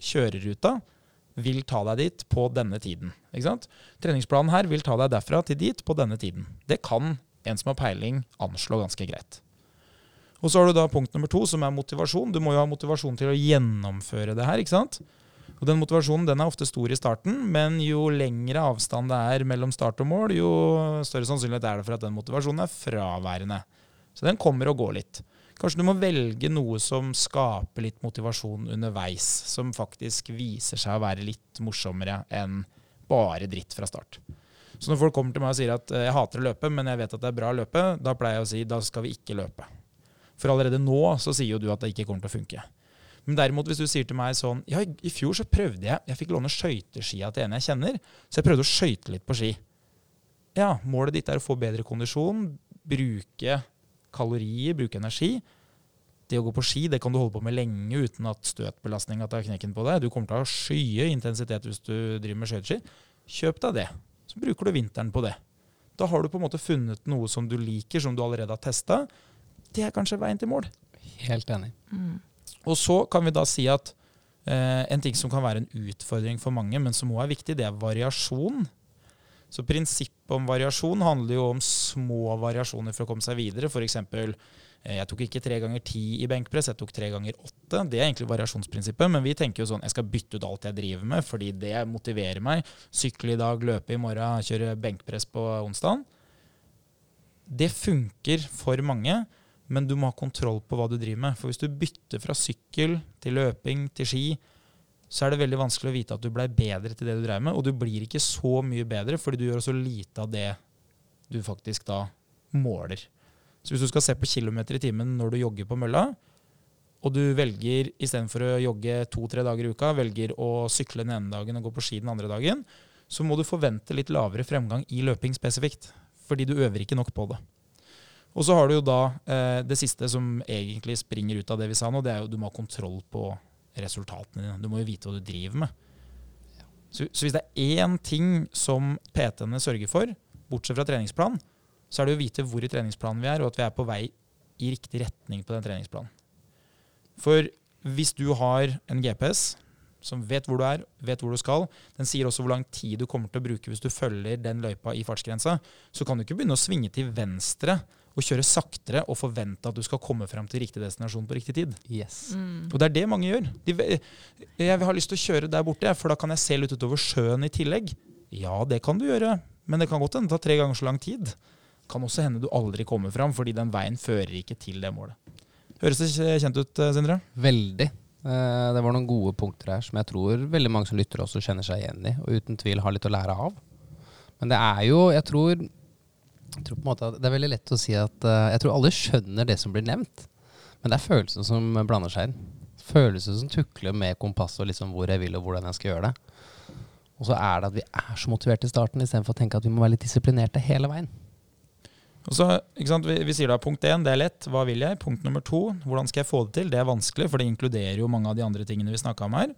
kjøreruta vil ta deg dit på denne tiden. Treningsplanen her vil ta deg derfra til dit på denne tiden. Det kan en som har peiling, anslå ganske greit. Og så har du da punkt nummer to, som er motivasjon. Du må jo ha motivasjon til å gjennomføre det her. ikke sant? Og Den motivasjonen den er ofte stor i starten, men jo lengre avstand det er mellom start og mål, jo større sannsynlighet er det for at den motivasjonen er fraværende. Så den kommer og går litt. Kanskje du må velge noe som skaper litt motivasjon underveis, som faktisk viser seg å være litt morsommere enn bare dritt fra start. Så når folk kommer til meg og sier at eh, jeg hater å løpe, men jeg vet at det er bra å løpe, da pleier jeg å si da skal vi ikke løpe. For allerede nå så sier jo du at det ikke kommer til å funke. Men derimot hvis du sier til meg sånn Ja, i fjor så prøvde jeg Jeg fikk låne skøyteskia til en jeg kjenner, så jeg prøvde å skøyte litt på ski. Ja, målet ditt er å få bedre kondisjon, bruke kalorier, bruke energi. Det å gå på ski det kan du holde på med lenge uten at støtbelastninga tar knekken på deg. Du kommer til å ha skye intensitet hvis du driver med skøyteski. Kjøp deg det. Så bruker du vinteren på det. Da har du på en måte funnet noe som du liker, som du allerede har testa. Det er kanskje veien til mål. Helt enig. Mm. Og så kan vi da si at eh, en ting som kan være en utfordring for mange, men som òg er viktig, det er variasjon. Så prinsippet om variasjon handler jo om små variasjoner for å komme seg videre. F.eks. Eh, jeg tok ikke tre ganger ti i benkpress, jeg tok tre ganger åtte. Det er egentlig variasjonsprinsippet, men vi tenker jo sånn jeg skal bytte ut alt jeg driver med, fordi det motiverer meg. Sykle i dag, løpe i morgen, kjøre benkpress på onsdag. Det funker for mange, men du må ha kontroll på hva du driver med. For hvis du bytter fra sykkel til løping til ski, så er det veldig vanskelig å vite at du blei bedre til det du dreiv med. Og du blir ikke så mye bedre fordi du gjør så lite av det du faktisk da måler. Så hvis du skal se på kilometer i timen når du jogger på mølla, og du velger istedenfor å jogge to-tre dager i uka, velger å sykle den ene dagen og gå på ski den andre dagen, så må du forvente litt lavere fremgang i løping spesifikt. Fordi du øver ikke nok på det. Og så har du jo da eh, det siste som egentlig springer ut av det vi sa nå, det er jo du må ha kontroll på resultatene dine. Du må jo vite hva du driver med. Så, så hvis det er én ting som PT-ene sørger for, bortsett fra treningsplan, så er det å vite hvor i treningsplanen vi er, og at vi er på vei i riktig retning på den treningsplanen. For hvis du har en GPS som vet hvor du er, vet hvor du skal, den sier også hvor lang tid du kommer til å bruke hvis du følger den løypa i fartsgrensa, så kan du ikke begynne å svinge til venstre og kjøre saktere og forvente at du skal komme frem til riktig destinasjon på riktig tid. Yes. Mm. Og det er det mange gjør. De, jeg har lyst til å kjøre der borte, for da kan jeg se litt utover sjøen i tillegg. Ja, det kan du gjøre, men det kan godt hende det tar tre ganger så lang tid. Kan også hende du aldri kommer fram, fordi den veien fører ikke til det målet. Høres det kjent ut, Sindre? Veldig. Eh, Det var noen gode punkter her som jeg tror veldig mange som lytter også kjenner seg igjen i, og uten tvil har litt å lære av. Men det er jo, jeg tror, jeg tror på en måte at det er veldig lett å si at uh, jeg tror alle skjønner det som blir nevnt, men det er følelsen som blander seg inn. Følelsene som tukler med kompass og liksom hvor jeg vil og hvordan jeg skal gjøre det. Og så er det at vi er så motiverte i starten istedenfor å tenke at vi må være litt disiplinerte hele veien. Så, vi, vi sier da punkt én, det er lett. Hva vil jeg? Punkt nummer to, hvordan skal jeg få det til? Det er vanskelig, for det inkluderer jo mange av de andre tingene vi snakka om her.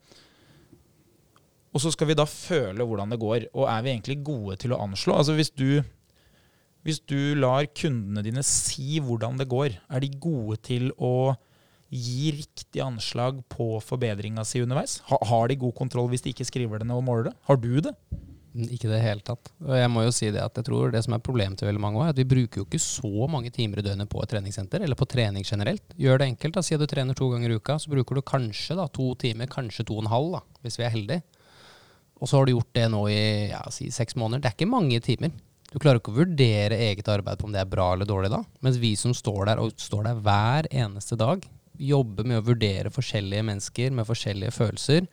Og så skal vi da føle hvordan det går. Og er vi egentlig gode til å anslå? Altså hvis du, hvis du lar kundene dine si hvordan det går, er de gode til å gi riktig anslag på forbedringa si underveis? Ha, har de god kontroll hvis de ikke skriver det ned og måler det? Har du det? Ikke i det hele tatt. Jeg må jo si det at jeg tror det som er problemet til veldig mange også, er at vi bruker jo ikke så mange timer i døgnet på et treningssenter, eller på trening generelt. Gjør det enkelt. da, Si at du trener to ganger i uka, så bruker du kanskje da, to timer, kanskje to og en halv, da, hvis vi er heldige. Og så har du gjort det nå i ja, si seks måneder. Det er ikke mange timer. Du klarer ikke å vurdere eget arbeid på om det er bra eller dårlig da. Mens vi som står der, og står der hver eneste dag, jobber med å vurdere forskjellige mennesker med forskjellige følelser,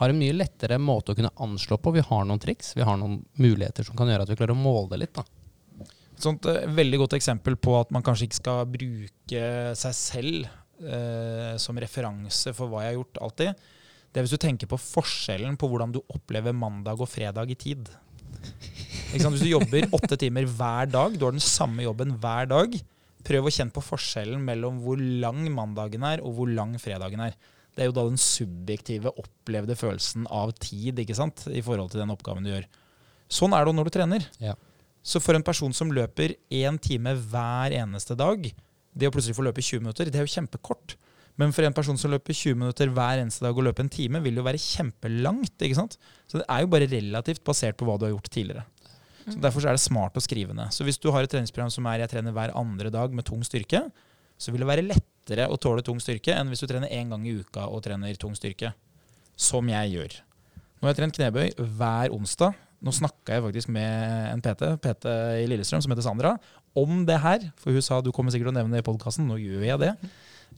har en mye lettere måte å kunne anslå på. Vi har noen triks, vi har noen muligheter som kan gjøre at vi klarer å måle det litt. da. Et sånt uh, veldig godt eksempel på at man kanskje ikke skal bruke seg selv uh, som referanse for hva jeg har gjort alltid. Det er hvis du tenker på forskjellen på hvordan du opplever mandag og fredag i tid. Hvis du jobber åtte timer hver dag, du har den samme jobben hver dag, prøv å kjenne på forskjellen mellom hvor lang mandagen er og hvor lang fredagen er. Det er jo da den subjektive, opplevde følelsen av tid ikke sant? i forhold til den oppgaven du gjør. Sånn er det når du trener. Ja. Så for en person som løper én time hver eneste dag, det å plutselig få løpe 20 minutter, det er jo kjempekort. Men for en person som løper 20 minutter hver eneste dag og løper en time, vil det jo være kjempelangt. ikke sant? Så det er jo bare relativt basert på hva du har gjort tidligere. Så Derfor så er det smart å skrive ned. Så hvis du har et treningsprogram som er jeg trener hver andre dag med tung styrke, så vil det være lettere å tåle tung styrke enn hvis du trener én gang i uka og trener tung styrke. Som jeg gjør. Nå har jeg trent knebøy hver onsdag. Nå snakka jeg faktisk med en PT, PT i Lillestrøm som heter Sandra, om det her. For hun sa du kommer sikkert til å nevne det i podkasten. Nå gjør jeg det.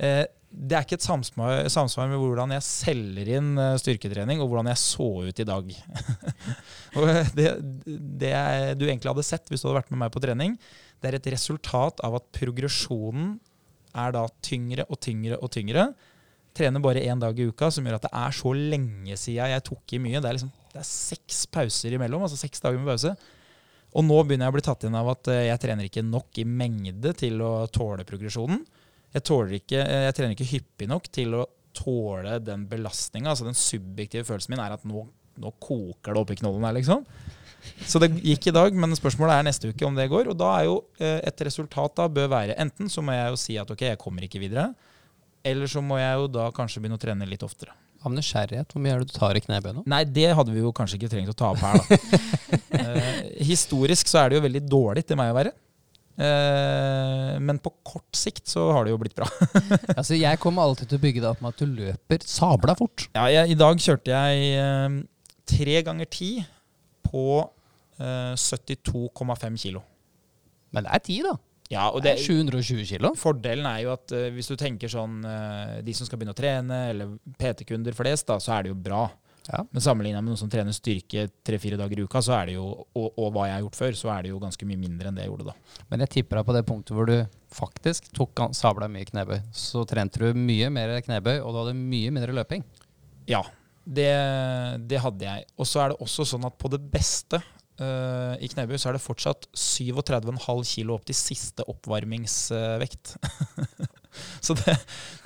Eh, det er ikke et samsvar, samsvar med hvordan jeg selger inn eh, styrketrening, og hvordan jeg så ut i dag. og det, det du egentlig hadde sett hvis du hadde vært med meg på trening, det er et resultat av at progresjonen er da tyngre og tyngre og tyngre. Trener bare én dag i uka, som gjør at det er så lenge siden jeg tok i mye. Det er, liksom, det er seks pauser imellom, altså seks dager med pause. Og nå begynner jeg å bli tatt inn av at eh, jeg trener ikke nok i mengde til å tåle progresjonen. Jeg, ikke, eh, jeg trener ikke hyppig nok til å tåle den belastninga. Altså den subjektive følelsen min er at nå, nå koker det oppi knollen her, liksom. Så det gikk i dag, men spørsmålet er neste uke om det går. Og da er jo eh, et resultat da bør være enten så må jeg jo si at ok, jeg kommer ikke videre. Eller så må jeg jo da kanskje begynne å trene litt oftere. Av nysgjerrighet, hvor mye er det du tar i knebøyene? Nei, det hadde vi jo kanskje ikke trengt å ta opp her, da. eh, historisk så er det jo veldig dårlig til meg å være. Eh, men på kort sikt så har det jo blitt bra. altså, jeg kommer alltid til å bygge det opp med at du løper sabla fort. Ja, jeg, I dag kjørte jeg eh, tre ganger ti på eh, 72,5 kilo. Men det er ti, da. Ja, og Det det, er 720 kilo. Fordelen er jo at eh, hvis du tenker sånn eh, de som skal begynne å trene, eller PT-kunder flest, da, så er det jo bra. Ja. Men sammenligna med noen som trener styrke tre-fire dager i uka, så er det jo, og, og hva jeg har gjort før, så er det jo ganske mye mindre enn det jeg gjorde da. Men jeg tipper deg på det punktet hvor du faktisk tok sabla mye knebøy. Så trente du mye mer knebøy, og du hadde mye mindre løping. Ja, det, det hadde jeg. Og så er det også sånn at på det beste Uh, i knebøy så er det fortsatt 37,5 kilo opp til siste oppvarmingsvekt. så det,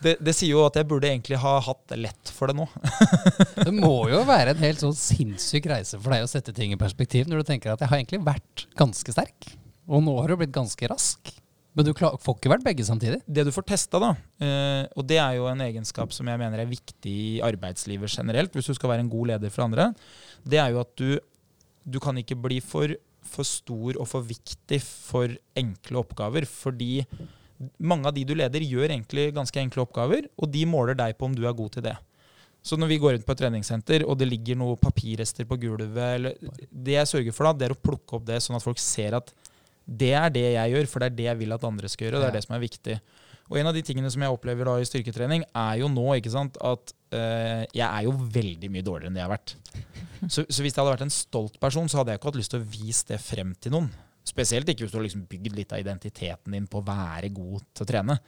det, det sier jo at jeg burde egentlig ha hatt det lett for det nå. Det må jo være en helt sånn sinnssyk reise for deg å sette ting i perspektiv, når du tenker at jeg har egentlig vært ganske sterk, og nå har du blitt ganske rask. Men du klar, får ikke vært begge samtidig. Det du får testa, da, eh, og det er jo en egenskap som jeg mener er viktig i arbeidslivet generelt, hvis du skal være en god leder for andre, det er jo at du, du kan ikke bli for, for stor og for viktig for enkle oppgaver. Fordi mange av de du leder, gjør egentlig ganske enkle oppgaver, og de måler deg på om du er god til det. Så når vi går inn på et treningssenter, og det ligger noen papirrester på gulvet eller, Det jeg sørger for da, det er å plukke opp det, sånn at folk ser at det er det jeg gjør, for det er det jeg vil at andre skal gjøre. og Det er det som er viktig. Og en av de tingene som jeg opplever da i styrketrening, er jo nå ikke sant, at eh, jeg er jo veldig mye dårligere enn det jeg har vært. Så, så hvis jeg hadde vært en stolt person, så hadde jeg ikke hatt lyst til å vise det frem til noen. Spesielt ikke hvis du har liksom bygd litt av identiteten din på å være god til å trene.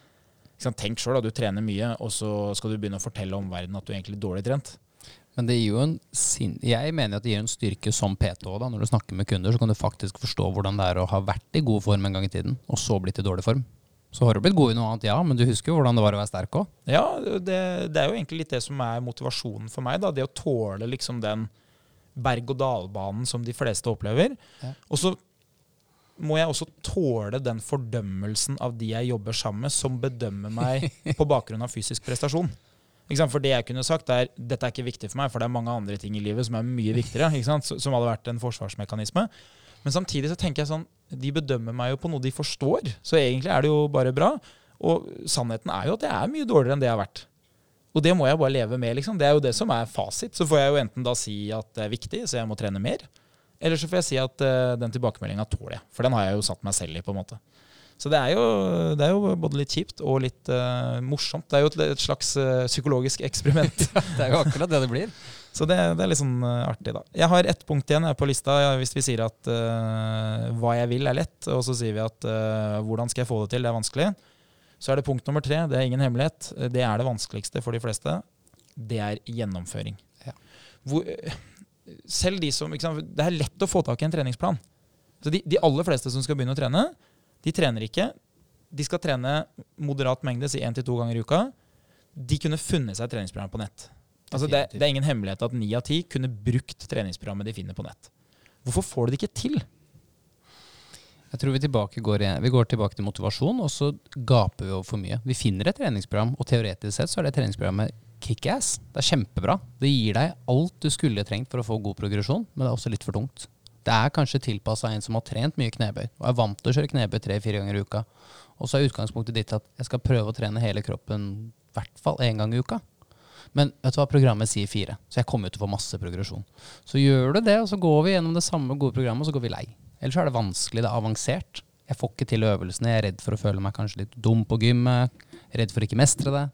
Tenk sjøl, du trener mye, og så skal du begynne å fortelle omverdenen at du er egentlig dårlig trent. Men det gir jo en sin jeg mener at det gir en styrke som PT òg. Når du snakker med kunder, så kan du faktisk forstå hvordan det er å ha vært i god form en gang i tiden, og så blitt i dårlig form. Så har du blitt god i noe annet, ja, men du husker jo hvordan det var å være sterk òg. Ja, det, det er jo egentlig litt det som er motivasjonen for meg. da, Det å tåle liksom den berg-og-dal-banen som de fleste opplever. Ja. Og så må jeg også tåle den fordømmelsen av de jeg jobber sammen med, som bedømmer meg på bakgrunn av fysisk prestasjon. For det jeg kunne sagt er dette er ikke viktig for meg, for det er mange andre ting i livet som er mye viktigere. Som hadde vært en forsvarsmekanisme. Men samtidig så tenker jeg sånn De bedømmer meg jo på noe de forstår, så egentlig er det jo bare bra. Og sannheten er jo at jeg er mye dårligere enn det jeg har vært. Og det må jeg bare leve med. liksom. Det er jo det som er fasit. Så får jeg jo enten da si at det er viktig, så jeg må trene mer. Eller så får jeg si at uh, den tilbakemeldinga tåler jeg. For den har jeg jo satt meg selv i. på en måte. Så det er jo, det er jo både litt kjipt og litt uh, morsomt. Det er jo et, et slags uh, psykologisk eksperiment. Det er jo akkurat det det blir. Så det, det er litt sånn artig, da. Jeg har ett punkt igjen på lista. Ja, hvis vi sier at hva jeg vil er lett, og så sier vi at hvordan skal jeg få det til, det er vanskelig. Så er det punkt nummer tre. Det er ingen hemmelighet. Det er det vanskeligste for de fleste. Det er gjennomføring. Ja. Hvor, selv de som, sant, Det er lett å få tak i en treningsplan. Så de, de aller fleste som skal begynne å trene, de trener ikke. De skal trene moderat mengde, si én til to ganger i uka. De kunne funnet seg et treningsprogram på nett. Altså det, det er ingen hemmelighet at ni av ti kunne brukt treningsprogrammet de finner på nett. Hvorfor får de det ikke til? Jeg tror vi, går, vi går tilbake til motivasjon, og så gaper vi over for mye. Vi finner et treningsprogram, og teoretisk sett så er det treningsprogrammet kickass. Det er kjempebra. Det gir deg alt du skulle trengt for å få god progresjon, men det er også litt for tungt. Det er kanskje tilpassa en som har trent mye knebøy, og er vant til å kjøre knebøy tre-fire ganger i uka. Og så er utgangspunktet ditt at jeg skal prøve å trene hele kroppen i hvert fall én gang i uka. Men vet du hva programmet sier fire, så jeg kommer til å få masse progresjon. Så gjør du det, og så går vi gjennom det samme gode programmet, og så går vi lei. Ellers er det vanskelig, det er avansert. Jeg får ikke til øvelsene, jeg er redd for å føle meg kanskje litt dum på gymmet, redd for ikke mestre det.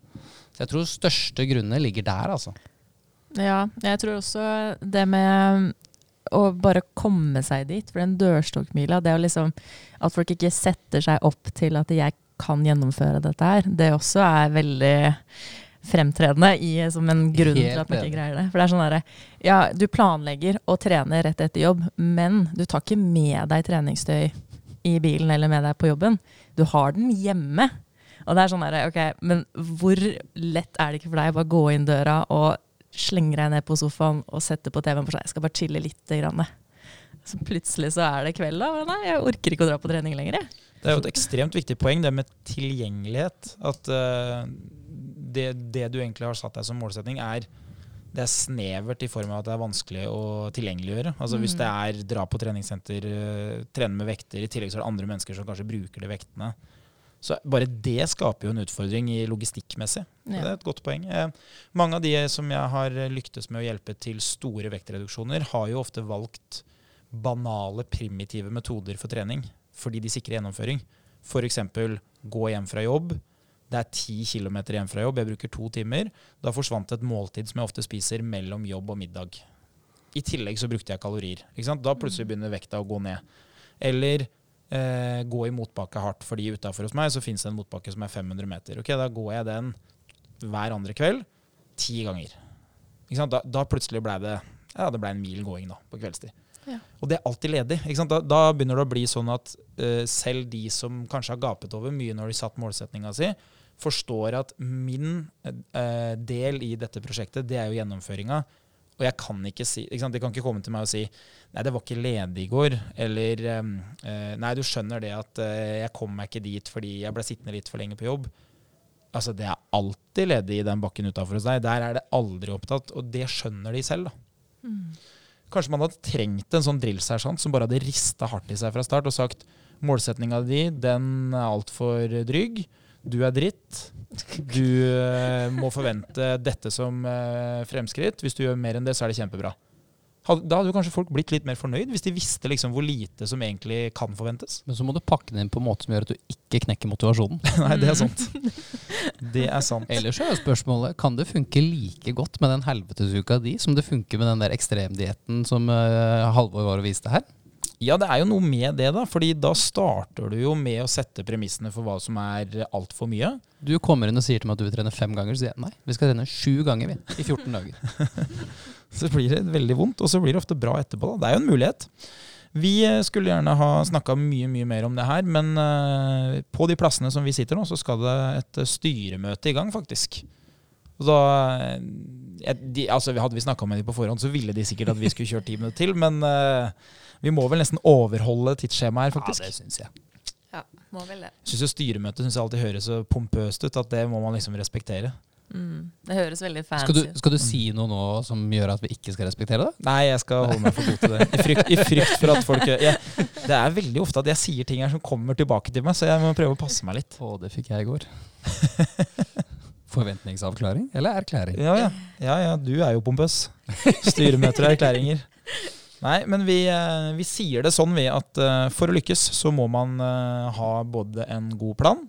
Så jeg tror største grunnene ligger der, altså. Ja, jeg tror også det med å bare komme seg dit, for den dørstokkmila, det å liksom At folk ikke setter seg opp til at jeg kan gjennomføre dette her, det også er veldig fremtredende i, som en grunn til at man ikke greier det. For det er sånn derre Ja, du planlegger å trene rett etter jobb, men du tar ikke med deg treningstøy i bilen eller med deg på jobben. Du har den hjemme. Og det er sånn der, ok, men hvor lett er det ikke for deg å bare gå inn døra og slenge deg ned på sofaen og sette på TV-en for seg? Jeg skal bare chille litt. Grann. Så plutselig så er det kveld, da. Nei, jeg orker ikke å dra på trening lenger, jeg. Det er jo et ekstremt viktig poeng, det med tilgjengelighet. At uh, det, det du egentlig har satt deg som målsetning, er det er snevert i form av at det er vanskelig å tilgjengeliggjøre. Altså Hvis Mm. det er dra på treningssenter, eh, trene med vekter, i tillegg så er det andre mennesker som kanskje bruker de vektene. Så bare det skaper jo en utfordring i logistikkmessig. Ja. Det er et godt poeng. Eh, mange av de som jeg har lyktes med å hjelpe til store vektreduksjoner, har jo ofte valgt banale, primitive metoder for trening fordi de sikrer gjennomføring. F.eks. gå hjem fra jobb. Det er ti kilometer hjem fra jobb, jeg bruker to timer. Da forsvant et måltid som jeg ofte spiser mellom jobb og middag. I tillegg så brukte jeg kalorier. Ikke sant? Da plutselig begynner vekta å gå ned. Eller eh, gå i motbakke hardt, fordi utafor hos meg så fins det en motbakke som er 500 meter. Ok, Da går jeg den hver andre kveld ti ganger. Ikke sant? Da, da plutselig ble det ja, det ble en mil gåing da, på kveldstid. Ja. Og det er alltid ledig. Ikke sant? Da, da begynner det å bli sånn at eh, selv de som kanskje har gapet over mye når de satt målsettinga si, forstår at min eh, del i dette prosjektet, det er jo gjennomføringa. Og jeg kan ikke si ikke? De kan ikke komme til meg og si Nei, det var ikke ledig i går. Eller eh, Nei, du skjønner det at eh, jeg kom meg ikke dit fordi jeg ble sittende litt for lenge på jobb. Altså, det er alltid ledig i den bakken utafor hos deg. Der er det aldri opptatt. Og det skjønner de selv, da. Kanskje man hadde trengt en sånn drillsersjant som bare hadde rista hardt i seg fra start og sagt målsetninga di, den er altfor dryg. Du er dritt. Du uh, må forvente dette som uh, fremskritt. Hvis du gjør mer enn det, så er det kjempebra. Da hadde jo kanskje folk blitt litt mer fornøyd, hvis de visste liksom hvor lite som egentlig kan forventes. Men så må du pakke den inn på en måte som gjør at du ikke knekker motivasjonen. Nei, det er sant. Det er sant. Ellers er jo spørsmålet kan det funke like godt med den helvetesuka di som det funker med den der ekstremdietten som uh, Halvor var og viste her? Ja, det er jo noe med det, da. fordi da starter du jo med å sette premissene for hva som er altfor mye. Du kommer inn og sier til meg at du vil trene fem ganger, så sier jeg nei, vi skal trene sju ganger vi, i 14 dager. Så blir det veldig vondt, og så blir det ofte bra etterpå. Da. Det er jo en mulighet. Vi eh, skulle gjerne ha snakka mye mye mer om det her, men eh, på de plassene som vi sitter nå, så skal det et styremøte i gang, faktisk. Og da eh, de, altså, Hadde vi snakka med dem på forhånd, så ville de sikkert at vi skulle kjørt ti minutter til. Men vi må vel nesten overholde tidsskjemaet her, faktisk. Ja, det syns jeg. Ja, må vel det. Jeg syns jo styremøtet synes jeg alltid høres så pompøst ut at det må man liksom respektere. Mm. Det høres veldig fancy Skal ut. skal du si noe nå som gjør at vi ikke skal respektere det? Nei, jeg skal holde meg for god til det. I frykt, i frykt for at folk jeg, Det er veldig ofte at jeg sier ting her som kommer tilbake til meg, så jeg må prøve å passe meg litt. Å, det fikk jeg i går. Forventningsavklaring eller erklæring? Ja, ja. ja, ja du er jo pompøs. Styremøter og erklæringer. Nei, men vi, eh, vi sier det sånn, vi, at eh, for å lykkes så må man eh, ha både en god plan,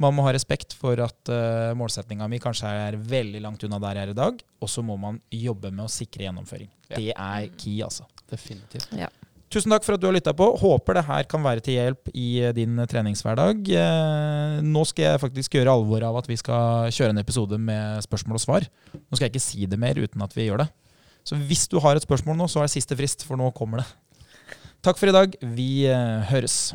man må ha respekt for at uh, målsettinga mi kanskje er veldig langt unna der jeg er i dag, og så må man jobbe med å sikre gjennomføring. Ja. Det er key, altså. Definitivt. Tusen takk for at du har lytta på. Håper det her kan være til hjelp i din treningshverdag. Nå skal jeg faktisk gjøre alvor av at vi skal kjøre en episode med spørsmål og svar. Nå skal jeg ikke si det mer uten at vi gjør det. Så hvis du har et spørsmål nå, så er det siste frist, for nå kommer det. Takk for i dag. Vi eh, høres.